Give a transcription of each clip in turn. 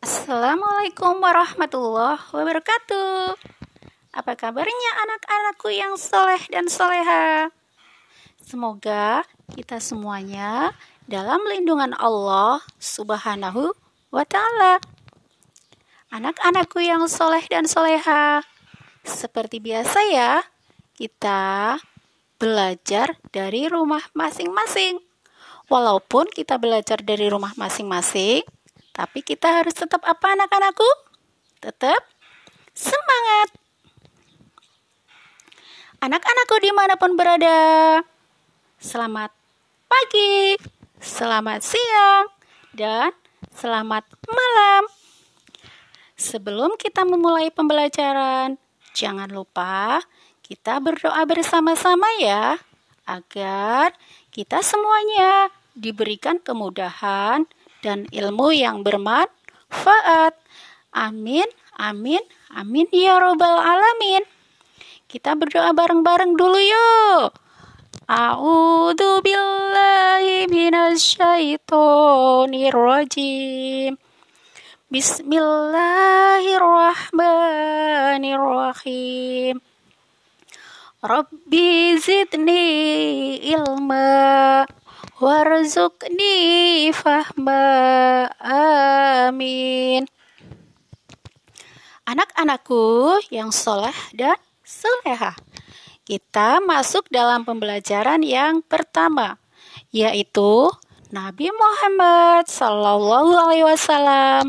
Assalamualaikum warahmatullahi wabarakatuh. Apa kabarnya anak-anakku yang soleh dan soleha? Semoga kita semuanya dalam lindungan Allah Subhanahu wa Ta'ala. Anak-anakku yang soleh dan soleha, seperti biasa ya, kita belajar dari rumah masing-masing. Walaupun kita belajar dari rumah masing-masing, tapi kita harus tetap apa anak-anakku? Tetap semangat. Anak-anakku di mana pun berada, selamat pagi, selamat siang, dan selamat malam. Sebelum kita memulai pembelajaran, jangan lupa kita berdoa bersama-sama ya, agar kita semuanya diberikan kemudahan dan ilmu yang bermanfaat. Amin, amin, amin ya robbal alamin. Kita berdoa bareng-bareng dulu yuk. A'udzu billahi minasyaitonir rajim. Bismillahirrahmanirrahim. Rabbi zidni ilma warzuqni fahma amin anak-anakku yang soleh dan soleha kita masuk dalam pembelajaran yang pertama yaitu Nabi Muhammad Sallallahu Alaihi Wasallam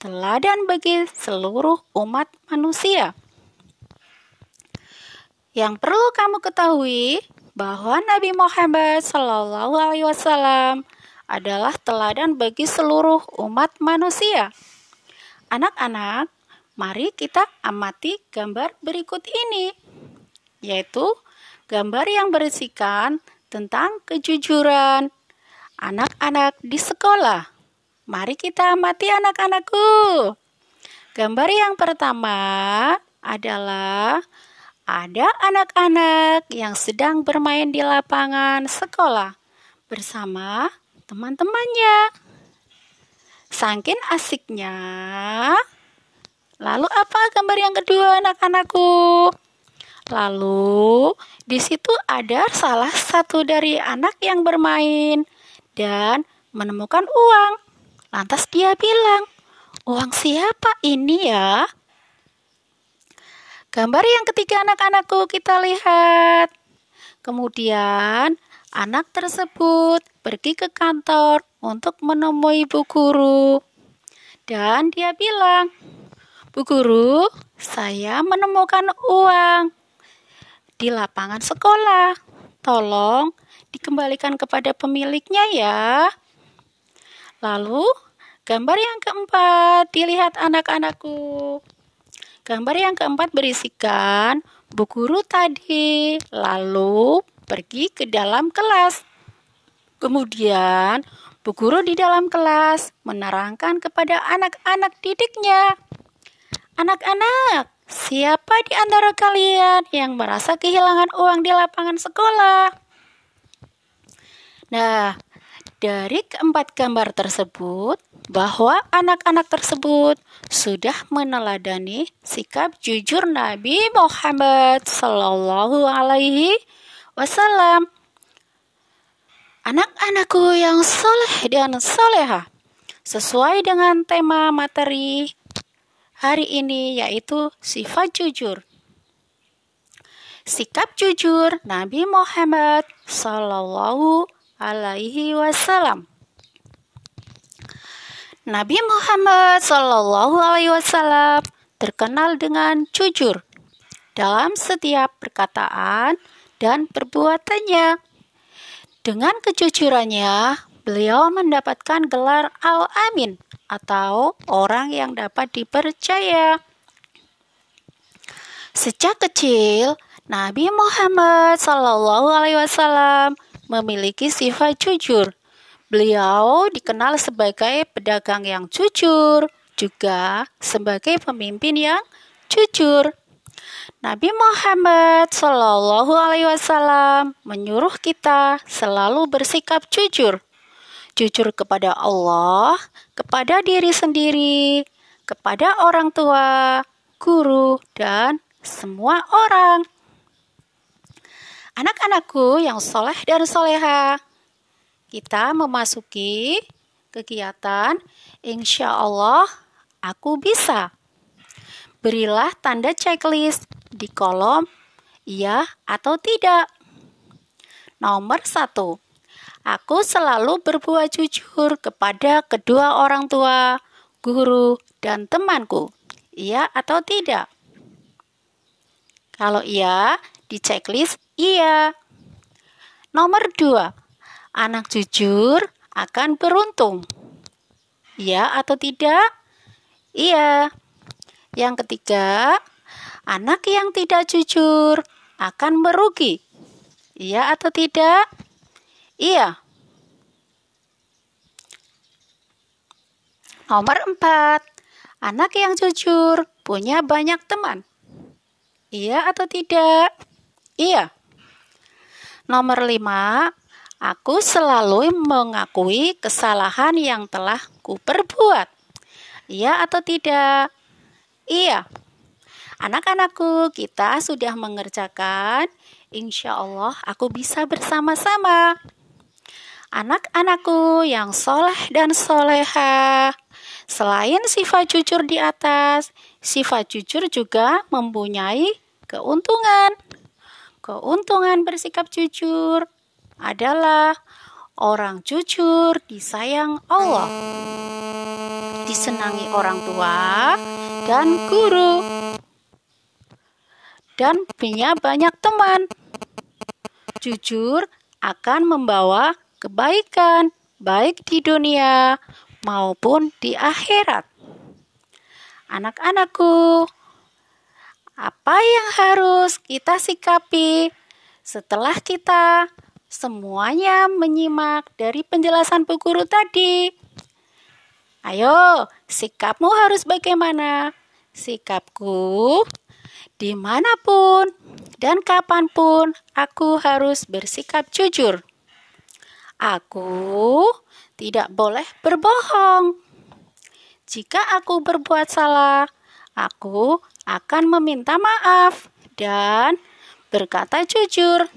teladan bagi seluruh umat manusia. Yang perlu kamu ketahui bahwa Nabi Muhammad Shallallahu Alaihi Wasallam adalah teladan bagi seluruh umat manusia. Anak-anak, mari kita amati gambar berikut ini, yaitu gambar yang berisikan tentang kejujuran anak-anak di sekolah. Mari kita amati anak-anakku. Gambar yang pertama adalah ada anak-anak yang sedang bermain di lapangan sekolah bersama teman-temannya. Sangkin asiknya. Lalu apa gambar yang kedua anak-anakku? Lalu di situ ada salah satu dari anak yang bermain dan menemukan uang. Lantas dia bilang, "Uang siapa ini ya?" Gambar yang ketiga anak-anakku kita lihat. Kemudian anak tersebut pergi ke kantor untuk menemui bu guru. Dan dia bilang, Bu guru, saya menemukan uang di lapangan sekolah. Tolong dikembalikan kepada pemiliknya ya. Lalu, gambar yang keempat dilihat anak-anakku. Gambar yang keempat berisikan bu guru tadi, lalu pergi ke dalam kelas. Kemudian, bu guru di dalam kelas menerangkan kepada anak-anak didiknya. Anak-anak, siapa di antara kalian yang merasa kehilangan uang di lapangan sekolah? Nah, dari keempat gambar tersebut, bahwa anak-anak tersebut sudah meneladani sikap jujur Nabi Muhammad Sallallahu Alaihi Wasallam. Anak-anakku yang soleh dan soleha, sesuai dengan tema materi hari ini yaitu sifat jujur. Sikap jujur Nabi Muhammad Sallallahu alaihi wasallam. Nabi Muhammad Shallallahu alaihi wasallam terkenal dengan jujur dalam setiap perkataan dan perbuatannya. Dengan kejujurannya, beliau mendapatkan gelar Al-Amin atau orang yang dapat dipercaya. Sejak kecil, Nabi Muhammad Shallallahu Alaihi Wasallam memiliki sifat jujur. Beliau dikenal sebagai pedagang yang jujur, juga sebagai pemimpin yang jujur. Nabi Muhammad Shallallahu Alaihi Wasallam menyuruh kita selalu bersikap jujur. jujur kepada Allah, kepada diri sendiri, kepada orang tua, guru, dan semua orang. Anak-anakku yang soleh dan soleha, kita memasuki kegiatan insya Allah aku bisa. Berilah tanda checklist di kolom iya atau tidak. Nomor satu, aku selalu berbuat jujur kepada kedua orang tua, guru, dan temanku? Iya atau tidak? Kalau iya, di checklist iya. Nomor dua, anak jujur akan beruntung. Iya atau tidak? Iya. Yang ketiga, anak yang tidak jujur akan merugi. Iya atau tidak? Iya. Nomor empat, anak yang jujur punya banyak teman. Iya atau tidak? Iya. Nomor lima, aku selalu mengakui kesalahan yang telah kuperbuat. Iya atau tidak? Iya. Anak-anakku, kita sudah mengerjakan. Insya Allah, aku bisa bersama-sama. Anak-anakku yang soleh dan soleha, Selain sifat jujur di atas, sifat jujur juga mempunyai keuntungan. Keuntungan bersikap jujur adalah orang jujur disayang Allah, disenangi orang tua dan guru, dan punya banyak teman. Jujur akan membawa kebaikan, baik di dunia maupun di akhirat. Anak-anakku, apa yang harus kita sikapi setelah kita semuanya menyimak dari penjelasan Bu Guru tadi? Ayo, sikapmu harus bagaimana? Sikapku, di mana pun dan kapan pun aku harus bersikap jujur. Aku tidak boleh berbohong. Jika aku berbuat salah, aku akan meminta maaf dan berkata jujur.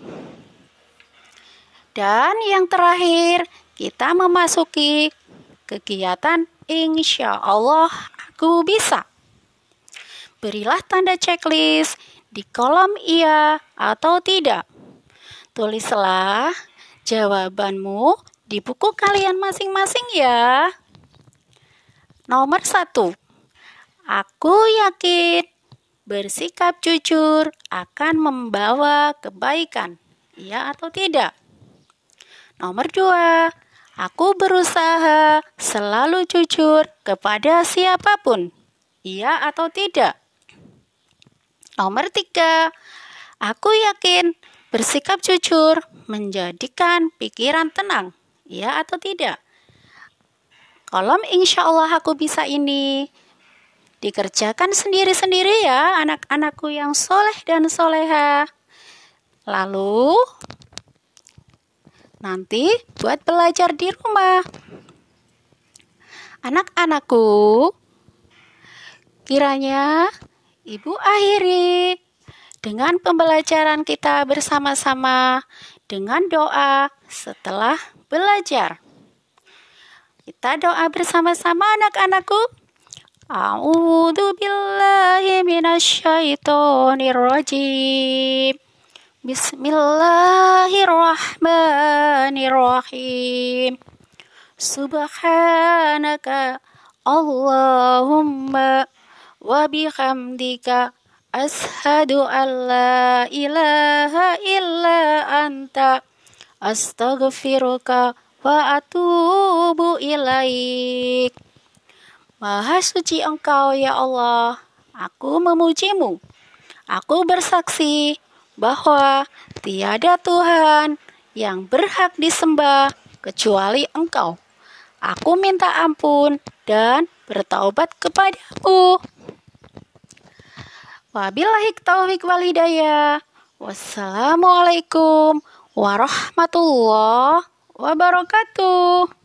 Dan yang terakhir, kita memasuki kegiatan insya Allah aku bisa. Berilah tanda checklist di kolom iya atau tidak. Tulislah jawabanmu di buku kalian masing-masing ya. Nomor satu, aku yakin bersikap jujur akan membawa kebaikan. Iya atau tidak? Nomor dua, aku berusaha selalu jujur kepada siapa pun. Iya atau tidak? Nomor tiga, aku yakin bersikap jujur menjadikan pikiran tenang. Ya atau tidak? Kolom insya Allah aku bisa ini dikerjakan sendiri-sendiri ya anak-anakku yang soleh dan soleha. Lalu nanti buat belajar di rumah. Anak-anakku, kiranya Ibu akhiri dengan pembelajaran kita bersama-sama dengan doa setelah belajar. Kita doa bersama-sama anak-anakku. A'udzu billahi minasyaitonir rajim. Bismillahirrahmanirrahim. Subhanaka Allahumma wa bihamdika ashadu an la ilaha illa anta Astaghfiruka wa atubu ilaik. Maha suci engkau ya Allah, aku memujimu. Aku bersaksi bahwa tiada Tuhan yang berhak disembah kecuali engkau. Aku minta ampun dan bertaubat kepadamu. Wabillahi taufiq walidayah. Wassalamualaikum warahmatullahi wabarakatuh.